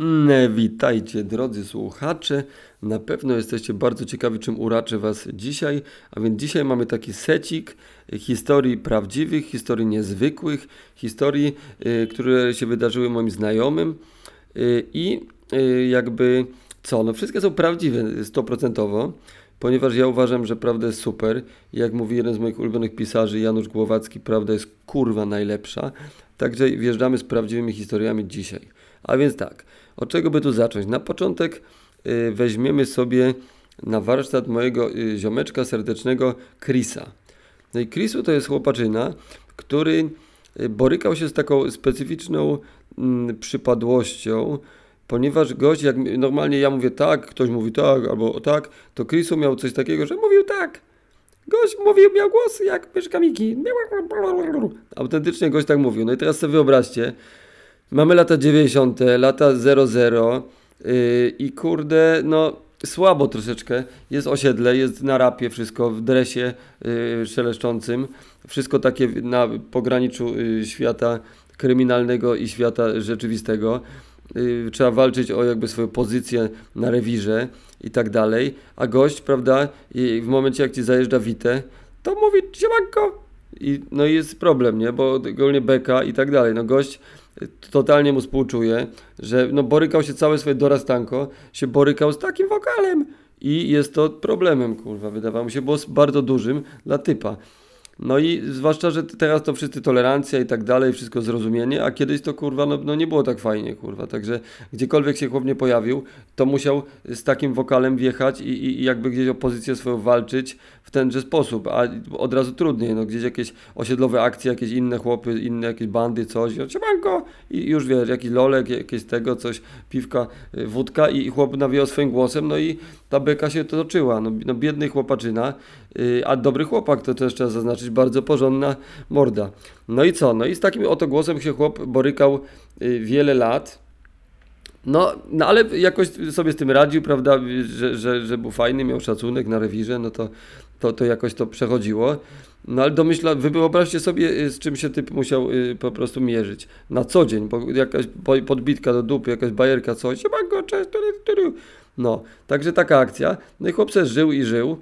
Mm, Witajcie drodzy słuchacze. Na pewno jesteście bardzo ciekawi, czym uraczę Was dzisiaj. A więc dzisiaj mamy taki secik historii prawdziwych, historii niezwykłych, historii, y, które się wydarzyły moim znajomym. Y, I y, jakby co? No wszystkie są prawdziwe, stoprocentowo. Ponieważ ja uważam, że prawda jest super. Jak mówi jeden z moich ulubionych pisarzy, Janusz Głowacki, prawda jest kurwa najlepsza. Także wjeżdżamy z prawdziwymi historiami dzisiaj. A więc tak, od czego by tu zacząć? Na początek y, weźmiemy sobie na warsztat mojego y, ziomeczka serdecznego Chrisa. No i Chrisu to jest chłopaczyna, który y, borykał się z taką specyficzną mm, przypadłością, ponieważ gość, jak normalnie ja mówię tak, ktoś mówi tak, albo tak, to Chrisu miał coś takiego, że mówił tak. Gość mówił, miał głos jak myszka Miki. Autentycznie gość tak mówił. No i teraz sobie wyobraźcie, mamy lata 90., lata 00 yy, i kurde, no słabo troszeczkę. Jest osiedle, jest na rapie wszystko, w dresie yy, szeleszczącym. Wszystko takie na pograniczu yy, świata kryminalnego i świata rzeczywistego. Yy, trzeba walczyć o jakby swoją pozycję na rewirze i tak dalej. A gość, prawda, i w momencie jak ci zajeżdża wite, to mówi siemanko. I, no i jest problem, nie? Bo ogólnie beka i tak dalej. No gość totalnie mu współczuję, że no borykał się całe swoje dorastanko, się borykał z takim wokalem i jest to problemem, kurwa, wydawało mi się, było bardzo dużym dla typa. No i zwłaszcza, że teraz to wszyscy tolerancja i tak dalej, wszystko zrozumienie, a kiedyś to kurwa, no, no nie było tak fajnie, kurwa. Także gdziekolwiek się chłop nie pojawił, to musiał z takim wokalem wjechać i, i, i jakby gdzieś opozycję swoją walczyć w tenże sposób, a od razu trudniej, no gdzieś jakieś osiedlowe akcje, jakieś inne chłopy, inne jakieś bandy, coś, no, siemanko! I już wiesz, jakiś lolek, jakieś tego, coś, piwka, y, wódka i chłop nawijał swoim głosem, no i ta beka się toczyła, no, no biedny chłopaczyna, yy, a dobry chłopak, to też trzeba zaznaczyć, bardzo porządna morda. No i co? No i z takim oto głosem się chłop borykał yy, wiele lat, no, no ale jakoś sobie z tym radził, prawda, że, że, że był fajny, miał szacunek na rewirze, no to, to, to jakoś to przechodziło. No ale domyśla, wy wyobraźcie sobie, y, z czym się typ musiał y, po prostu mierzyć. Na co dzień, bo jakaś podbitka do dupy, jakaś bajerka, coś, cześć, no, także taka akcja. No i chłopcy żył i żył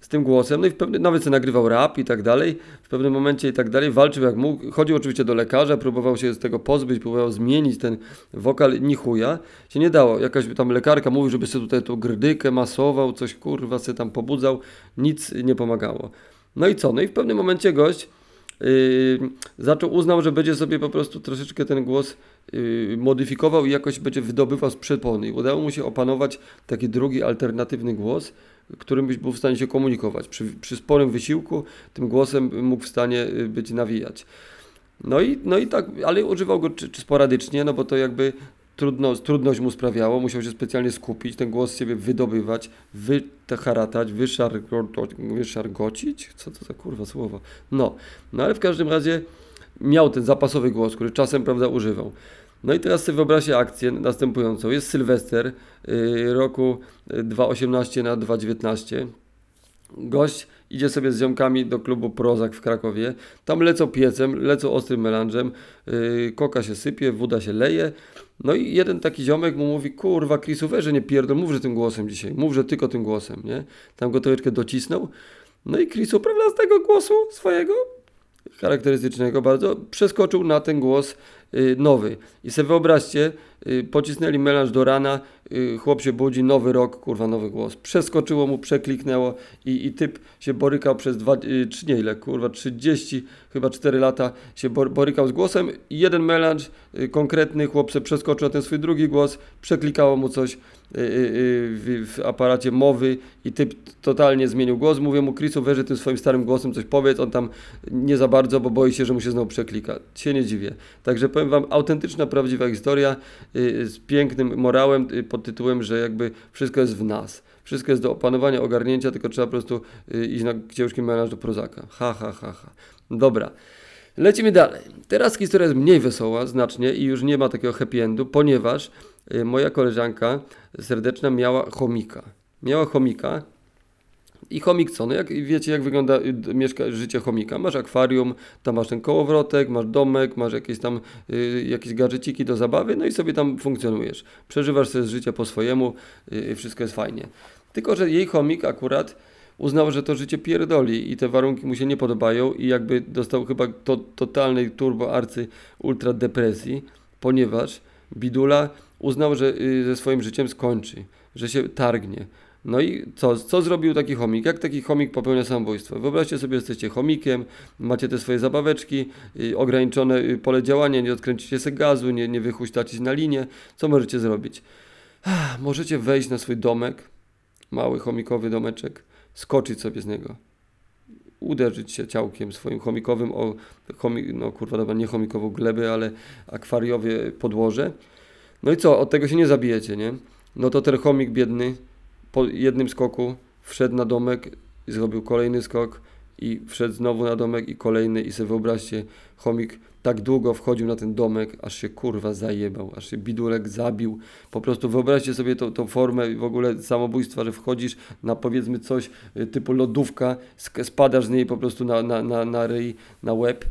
z tym głosem, no i w pewnym, nawet sobie nagrywał rap i tak dalej, w pewnym momencie i tak dalej, walczył jak mógł, chodził oczywiście do lekarza, próbował się z tego pozbyć, próbował zmienić ten wokal, ni chuja, się nie dało, jakaś tam lekarka mówi, żeby sobie tutaj tą grdykę masował, coś kurwa sobie tam pobudzał, nic nie pomagało. No i co, no i w pewnym momencie gość zaczął, uznał, że będzie sobie po prostu troszeczkę ten głos yy, modyfikował i jakoś będzie wydobywał z przepony. I udało mu się opanować taki drugi, alternatywny głos, którym byś był w stanie się komunikować. Przy, przy sporym wysiłku tym głosem mógł w stanie y, być nawijać. No i, no i tak, ale używał go czy, czy sporadycznie, no bo to jakby trudno, trudność mu sprawiało, musiał się specjalnie skupić, ten głos z siebie wydobywać, wyharatać, wyszargocić, co to za kurwa słowo, no, no ale w każdym razie miał ten zapasowy głos, który czasem, prawda, używał. No i teraz sobie wyobraźcie akcję następującą. Jest Sylwester yy, roku 2018 na 2019. Gość idzie sobie z ziomkami do klubu Prozak w Krakowie. Tam lecą piecem, lecą ostrym melanżem, yy, koka się sypie, woda się leje. No i jeden taki ziomek mu mówi, kurwa, Krisu, weź, że nie pierdol, mów, że tym głosem dzisiaj, mów, że tylko tym głosem, nie? Tam go troszeczkę docisnął. No i Krisu, prawda, z tego głosu swojego, charakterystycznego bardzo, przeskoczył na ten głos y, nowy. I sobie wyobraźcie, pocisnęli melanż do rana, y, chłop się budzi, nowy rok, kurwa, nowy głos. Przeskoczyło mu, przekliknęło i, i typ się borykał przez dwa, czy nie ile, kurwa, 30, chyba 4 lata się borykał z głosem jeden melanż konkretny, chłop się przeskoczył ten swój drugi głos, przeklikało mu coś w, w aparacie mowy i typ totalnie zmienił głos. Mówię mu, Chrisu, weź tym swoim starym głosem coś powiedz, on tam nie za bardzo, bo boi się, że mu się znowu przeklika. Się nie dziwię. Także powiem Wam, autentyczna, prawdziwa historia y, z pięknym morałem y, pod tytułem, że jakby wszystko jest w nas. Wszystko jest do opanowania, ogarnięcia, tylko trzeba po prostu y, iść na ciężki melanż do prozaka. Ha, ha, ha, ha. Dobra. Lecimy dalej. Teraz historia jest mniej wesoła, znacznie i już nie ma takiego happy endu, ponieważ moja koleżanka serdeczna miała chomika. Miała chomika, I chomik co? No jak wiecie, jak wygląda y, mieszka, życie chomika? Masz akwarium, tam masz ten kołowrotek, masz domek, masz jakieś tam y, jakieś gadżeciki do zabawy, no i sobie tam funkcjonujesz. Przeżywasz sobie życie po swojemu, y, wszystko jest fajnie. Tylko, że jej chomik akurat uznał, że to życie pierdoli i te warunki mu się nie podobają i jakby dostał chyba to, totalnej turbo arcy ultra depresji, ponieważ Bidula uznał, że y, ze swoim życiem skończy, że się targnie. No i co, co zrobił taki chomik? Jak taki chomik popełnia samobójstwo? Wyobraźcie sobie, jesteście chomikiem, macie te swoje zabaweczki, y, ograniczone y, pole działania, nie odkręcicie sobie gazu, nie, nie wychuśtacie na linię. Co możecie zrobić? Ah, możecie wejść na swój domek, mały chomikowy domeczek, skoczyć sobie z niego, uderzyć się ciałkiem swoim chomikowym, o, chomik, no kurwa, dobra, nie chomikową glebę, ale akwariowie podłoże. No i co, od tego się nie zabijecie, nie? No to ten chomik biedny po jednym skoku wszedł na domek zrobił kolejny skok i wszedł znowu na domek i kolejny i sobie wyobraźcie, chomik tak długo wchodził na ten domek, aż się kurwa zajebał, aż się bidulek zabił. Po prostu wyobraźcie sobie tą, tą formę w ogóle samobójstwa, że wchodzisz na powiedzmy coś y, typu lodówka, spadasz z niej po prostu na, na, na, na ryj, na łeb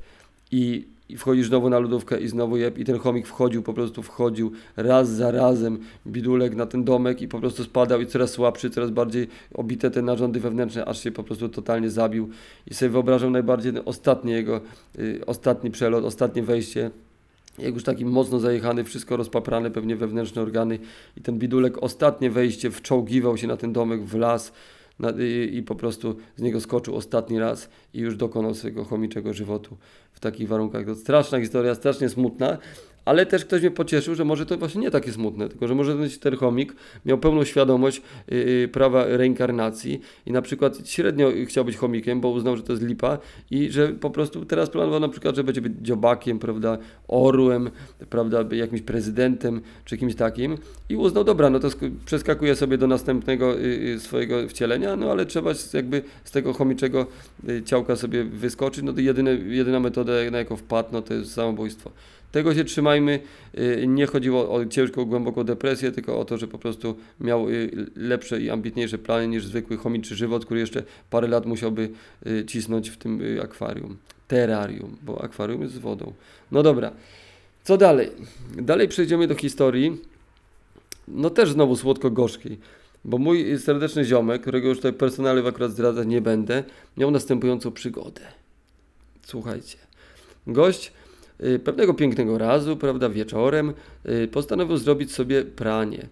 i i wchodzisz znowu na lodówkę i znowu jeb i ten chomik wchodził, po prostu wchodził raz za razem bidulek na ten domek i po prostu spadał i coraz słabszy, coraz bardziej obite te narządy wewnętrzne, aż się po prostu totalnie zabił. I sobie wyobrażam najbardziej ostatni jego, y, ostatni przelot, ostatnie wejście jak już taki mocno zajechany, wszystko rozpaprane, pewnie wewnętrzne organy i ten bidulek ostatnie wejście wczołgiwał się na ten domek w las, i, i po prostu z niego skoczył ostatni raz i już dokonał swojego chomiczego żywotu w takich warunkach. To straszna historia, strasznie smutna, ale też ktoś mnie pocieszył, że może to właśnie nie takie smutne, tylko że może ten chomik miał pełną świadomość yy, prawa reinkarnacji i na przykład średnio chciał być chomikiem, bo uznał, że to jest lipa i że po prostu teraz planował na przykład, że będzie być dziobakiem, prawda, orłem, prawda, jakimś prezydentem czy kimś takim i uznał, dobra, no to przeskakuje sobie do następnego yy, swojego wcielenia, no ale trzeba jakby z tego chomiczego yy, ciałka sobie wyskoczyć, no to jedyne, jedyna metoda, na jaką wpadł, no to jest samobójstwo. Tego się trzymajmy. Y, nie chodziło o ciężką, głęboką depresję, tylko o to, że po prostu miał y, lepsze i ambitniejsze plany niż zwykły chomiczy żywot, który jeszcze parę lat musiałby y, cisnąć w tym akwarium. Terrarium, bo akwarium jest z wodą. No dobra. Co dalej? Dalej przejdziemy do historii. No też znowu słodko-gorzkiej. Bo mój serdeczny ziomek, którego już tutaj personalnie akurat zdradzać nie będę, miał następującą przygodę. Słuchajcie. Gość pewnego pięknego razu, prawda, wieczorem y, postanowił zrobić sobie pranie.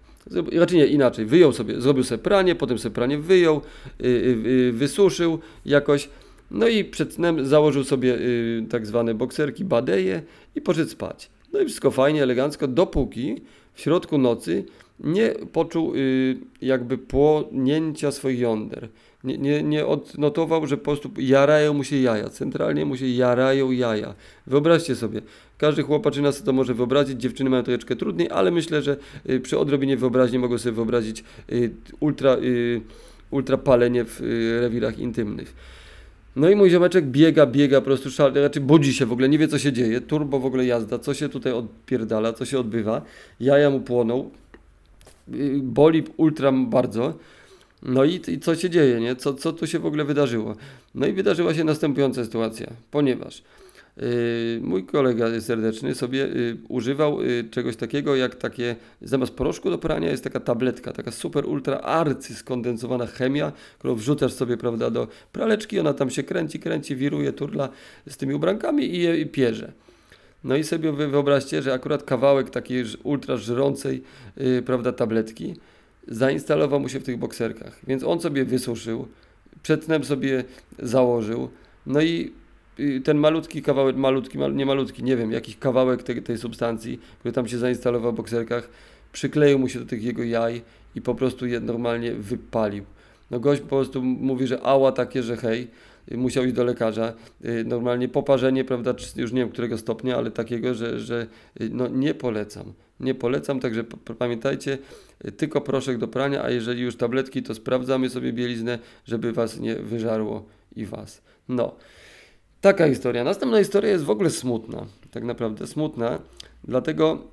Raczej nie, inaczej, wyjął sobie, zrobił sobie pranie, potem sobie pranie wyjął, y, wysuszył jakoś, no i przed snem założył sobie tak zwane bokserki, badeje i poszedł spać. No i wszystko fajnie, elegancko, dopóki w środku nocy nie poczuł jakby płonięcia swoich jąder nie, nie, nie odnotował, że po prostu jarają mu się jaja. Centralnie mu się jarają jaja. Wyobraźcie sobie. Każdy chłopaczyna sobie to może wyobrazić, dziewczyny mają troszeczkę trudniej, ale myślę, że y, przy odrobinie wyobraźni mogą sobie wyobrazić y, ultra, y, ultra palenie w rewirach intymnych. No i mój ziomeczek biega, biega, po prostu szal, znaczy budzi się w ogóle, nie wie co się dzieje, turbo w ogóle jazda, co się tutaj odpierdala, co się odbywa, jaja mu płoną, boli ultra bardzo, no i, i, co się dzieje, nie? Co, co tu się w ogóle wydarzyło? No i wydarzyła się następująca sytuacja, ponieważ yy, mój kolega serdeczny sobie yy, używał yy, czegoś takiego jak takie, zamiast proszku do prania jest taka tabletka, taka super ultra arcy skondensowana chemia, którą wrzucasz sobie, prawda, do praleczki, ona tam się kręci, kręci, wiruje, turla z tymi ubrankami i je i pierze. No i sobie wyobraźcie, że akurat kawałek takiej ultra żrącej, yy, prawda, tabletki zainstalował mu się w tych bokserkach. Więc on sobie wysuszył, przed snem sobie założył, no i ten malutki kawałek, malutki, nie malutki, nie wiem, jakiś kawałek tej, tej substancji, który tam się zainstalował w bokserkach, przykleił mu się do tych jego jaj i po prostu je normalnie wypalił. No gość po prostu mówi, że ała takie, że hej, musiał iść do lekarza. Y, normalnie poparzenie, prawda, już nie wiem którego stopnia, ale takiego, że, że y, no nie polecam. Nie polecam, także pamiętajcie, y, tylko proszek do prania, a jeżeli już tabletki, to sprawdzamy sobie bieliznę, żeby was nie wyżarło i was. No, taka historia. Następna historia jest w ogóle smutna, tak naprawdę smutna, dlatego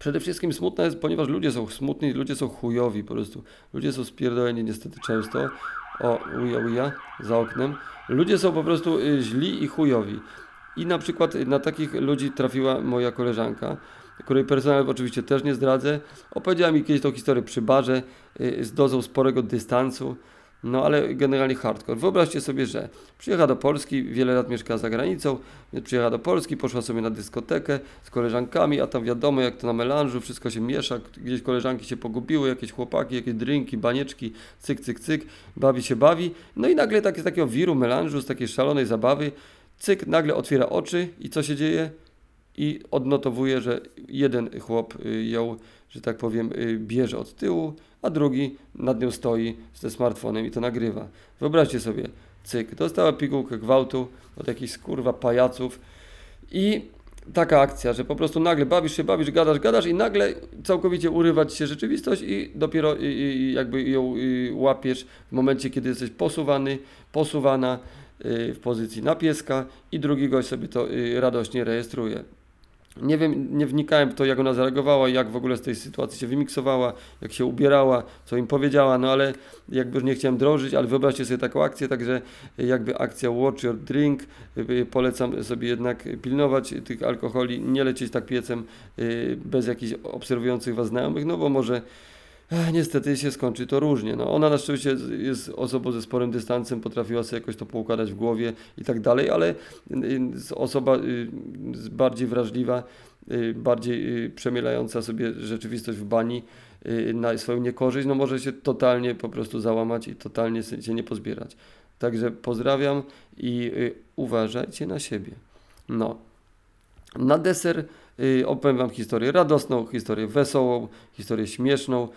Przede wszystkim smutna jest, ponieważ ludzie są smutni, ludzie są chujowi po prostu. Ludzie są spierdoleni niestety często. O, uja, uja, za oknem. Ludzie są po prostu y, źli i chujowi. I na przykład na takich ludzi trafiła moja koleżanka, której personel oczywiście też nie zdradzę. Opowiedziała mi kiedyś tą historię przy barze y, z dozą sporego dystansu. No ale generalnie hardcore. Wyobraźcie sobie, że przyjechała do Polski, wiele lat mieszkała za granicą, więc przyjechała do Polski, poszła sobie na dyskotekę z koleżankami, a tam wiadomo jak to na melanżu, wszystko się miesza, gdzieś koleżanki się pogubiły, jakieś chłopaki, jakieś drinki, banieczki, cyk, cyk, cyk, bawi się, bawi. No i nagle takie, z takiego wiru melanżu, z takiej szalonej zabawy, cyk, nagle otwiera oczy i co się dzieje? I odnotowuje, że jeden chłop y, ją, że tak powiem, y, bierze od tyłu, a drugi nad nią stoi ze smartfonem i to nagrywa. Wyobraźcie sobie, cyk, dostała pigułkę gwałtu od jakichś kurwa pajaców i taka akcja, że po prostu nagle bawisz się, bawisz, gadasz, gadasz i nagle całkowicie urywać się rzeczywistość i dopiero i, i jakby ją i łapiesz w momencie, kiedy jesteś posuwany, posuwana y, w pozycji na pieska i drugi gość sobie to y, radośnie rejestruje. Nie wiem, nie wnikałem w to, jak ona zareagowała, jak w ogóle z tej sytuacji się wymiksowała, jak się ubierała, co im powiedziała, no ale jakby nie chciałem drążyć, ale wyobraźcie sobie taką akcję, także jakby akcja Watch Your Drink, y, polecam sobie jednak pilnować tych alkoholi, nie lecieć tak piecem y, bez jakichś obserwujących Was znajomych, no bo może niestety się skończy to różnie. No, ona na szczęście jest osobą ze sporym dystansem, potrafiła sobie jakoś to poukładać w głowie i tak dalej, ale y, osoba y, bardziej wrażliwa, y, bardziej przemielająca sobie rzeczywistość w bani na swoją niekorzyść, no może się totalnie po prostu załamać i totalnie się nie pozbierać. Także pozdrawiam i uważajcie na siebie. No. Na deser opowiem Wam historię radosną, historię wesołą, historię śmieszną.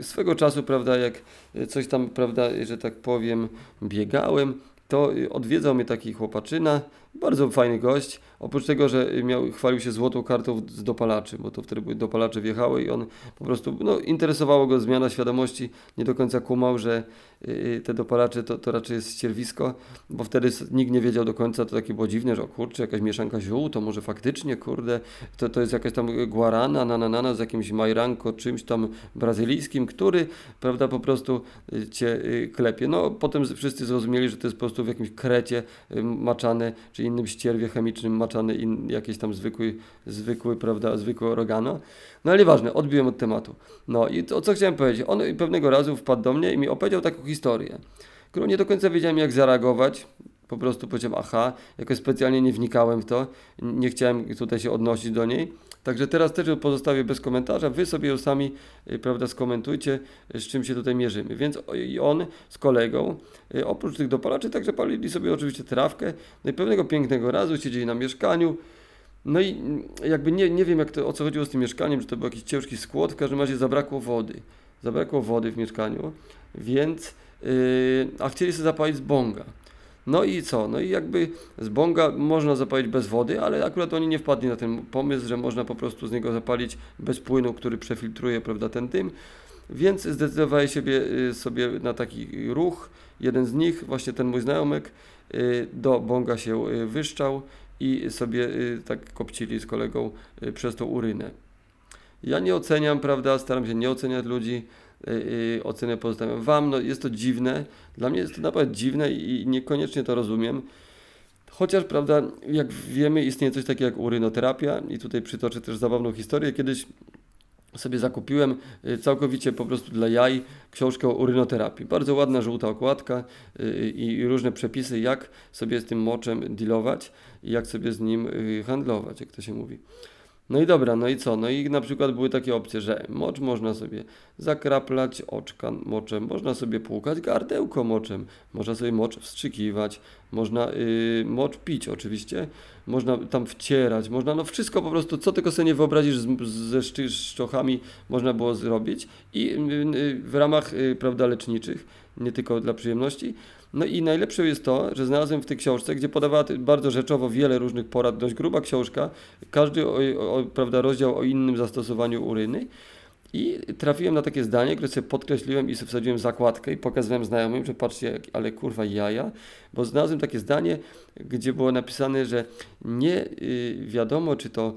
Swego czasu, prawda, jak coś tam, prawda, że tak powiem, biegałem, to odwiedzał mnie taki chłopaczyna, bardzo fajny gość. Oprócz tego, że miał, chwalił się złotą kartą z dopalaczy, bo to wtedy dopalacze wjechały i on po prostu, no, interesowało go zmiana świadomości, nie do końca kumał, że y, te dopalacze to, to raczej jest ścierwisko, bo wtedy nikt nie wiedział do końca, to takie było dziwne, że o kurczę, jakaś mieszanka ziół, to może faktycznie, kurde, to, to jest jakaś tam guarana, nananana z jakimś majranko, czymś tam brazylijskim, który, prawda, po prostu y, cię y, klepie. No, potem wszyscy zrozumieli, że to jest po prostu w jakimś krecie maczane, czy czy innym ścierwie chemicznym maczany in, jakiś tam zwykły, zwykły, prawda, zwykłe oregano. No ale nieważne, odbiłem od tematu. No i to, co chciałem powiedzieć, on pewnego razu wpadł do mnie i mi opowiedział taką historię, którą nie do końca wiedziałem jak zareagować, po prostu powiedziałem aha, jakoś specjalnie nie wnikałem w to, nie chciałem tutaj się odnosić do niej. Także teraz też pozostawię bez komentarza. Wy sobie ją sami y, prawda, skomentujcie, y, z czym się tutaj mierzymy. Więc on z kolegą, y, oprócz tych dopalaczy, także palili sobie oczywiście trawkę. No i pewnego pięknego razu siedzieli na mieszkaniu. No i mm, jakby nie, nie wiem jak to, o co chodziło z tym mieszkaniem, czy to był jakiś ciężki skład, w każdym razie zabrakło wody. Zabrakło wody w mieszkaniu, więc, yy, a chcieli sobie zapalić z bonga. No i co? No i jakby z bonga można zapalić bez wody, ale akurat oni nie wpadli na ten pomysł, że można po prostu z niego zapalić bez płynu, który przefiltruje prawda, ten dym. Więc zdecydowali sobie, y, sobie na taki ruch. Jeden z nich, właśnie ten mój znajomek, y, do bonga się y, wyszczał i sobie tak kopcili z kolegą przez tą urynę. Ja nie oceniam, prawda, staram się nie oceniać ludzi, ocenę pozostawiam Wam. No, jest to dziwne, dla mnie jest to naprawdę dziwne i niekoniecznie to rozumiem. Chociaż, prawda, jak wiemy, istnieje coś takiego jak urynoterapia i tutaj przytoczę też zabawną historię. Kiedyś sobie zakupiłem y, całkowicie po prostu dla jaj książkę o urynoterapii. Bardzo ładna, żółta okładka y, i różne przepisy, jak sobie z tym moczem dealować i jak sobie z nim y, handlować, jak to się mówi. No i dobra, no i co? No i na przykład były takie opcje, że mocz można sobie zakraplać oczka moczem, można sobie płukać gardełko moczem, można sobie mocz wstrzykiwać, można yy, mocz pić oczywiście, można tam wcierać, można no wszystko po prostu, co tylko sobie nie wyobrazisz z, ze szczochami można było zrobić i yy, w ramach yy, prawda leczniczych, nie tylko dla przyjemności. No i najlepsze jest to, że znalazłem w tej książce, gdzie podawała bardzo rzeczowo wiele różnych porad, dość gruba książka, każdy o, o, prawda, rozdział o innym zastosowaniu uryny. I trafiłem na takie zdanie, które sobie podkreśliłem i sobie wsadziłem zakładkę i pokazałem znajomym, że patrzcie, ale kurwa jaja, bo znalazłem takie zdanie, gdzie było napisane, że nie y, wiadomo, czy to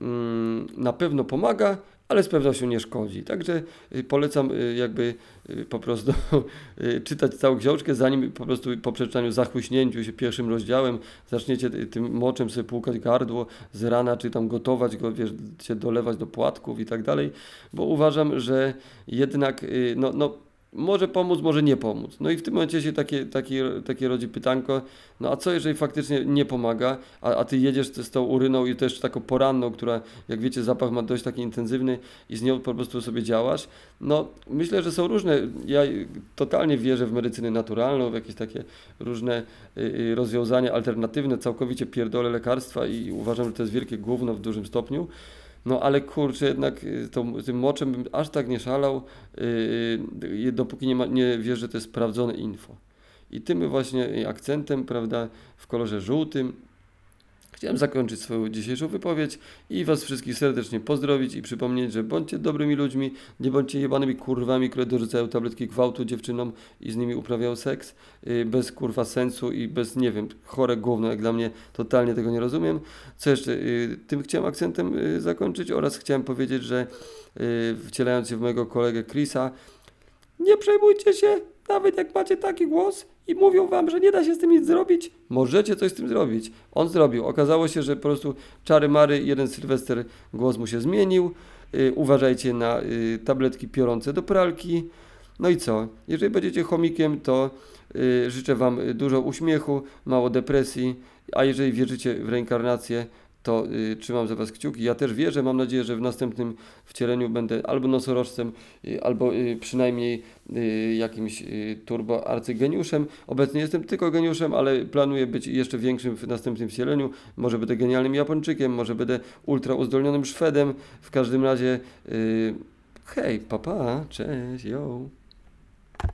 mm, na pewno pomaga, ale z pewnością nie szkodzi. Także y, polecam y, jakby y, po prostu czytać całą książkę, zanim po prostu po przeczytaniu, zachłyśnięciu się pierwszym rozdziałem zaczniecie tym moczem sobie płukać gardło z rana, czy tam gotować go, wiesz, się dolewać do płatków i tak dalej, bo uważam, że jednak no, no, może pomóc, może nie pomóc. No i w tym momencie się takie, takie, takie rodzi pytanko, no a co jeżeli faktycznie nie pomaga, a, a ty jedziesz z tą uryną i też taką poranną, która jak wiecie zapach ma dość taki intensywny i z nią po prostu sobie działasz, no myślę, że są różne, ja totalnie wierzę w medycynę naturalną, w jakieś takie różne y, y, rozwiązania alternatywne, całkowicie pierdolę lekarstwa i uważam, że to jest wielkie gówno w dużym stopniu. No ale kurczę, jednak y, tą, tym moczem bym aż tak nie szalał, yy, dopóki nie, ma, nie wiesz, że to jest sprawdzone info. I tym właśnie akcentem, prawda, w kolorze żółtym, chciałem zakończyć swoją dzisiejszą wypowiedź i Was wszystkich serdecznie pozdrowić i przypomnieć, że bądźcie dobrymi ludźmi, nie bądźcie jebanymi kurwami, które dorzucają tabletki gwałtu dziewczynom i z nimi uprawiają seks yy, bez kurwa sensu i bez, nie wiem, chore gówno, jak dla mnie totalnie tego nie rozumiem. Co jeszcze? Yy, tym chciałem akcentem yy, zakończyć oraz chciałem powiedzieć, że wcielając się w mojego kolegę Chrisa, nie przejmujcie się, nawet jak macie taki głos i mówią wam, że nie da się z tym nic zrobić, możecie coś z tym zrobić. On zrobił. Okazało się, że po prostu czary mary, jeden Sylwester głos mu się zmienił. Yy, uważajcie na yy, tabletki piorące do pralki. No i co? Jeżeli będziecie chomikiem, to yy, życzę wam dużo uśmiechu, mało depresji, a jeżeli wierzycie w reinkarnację, to y, trzymam za Was kciuki. Ja też wierzę, mam nadzieję, że w następnym wcieleniu będę albo nosorożcem, y, albo y, przynajmniej y, jakimś y, turbo arcygeniuszem. Obecnie jestem tylko geniuszem, ale planuję być jeszcze większym w następnym wcieleniu. Może będę genialnym Japończykiem, może będę ultra uzdolnionym Szwedem. W każdym razie, y, hej, papa, cześć, yo.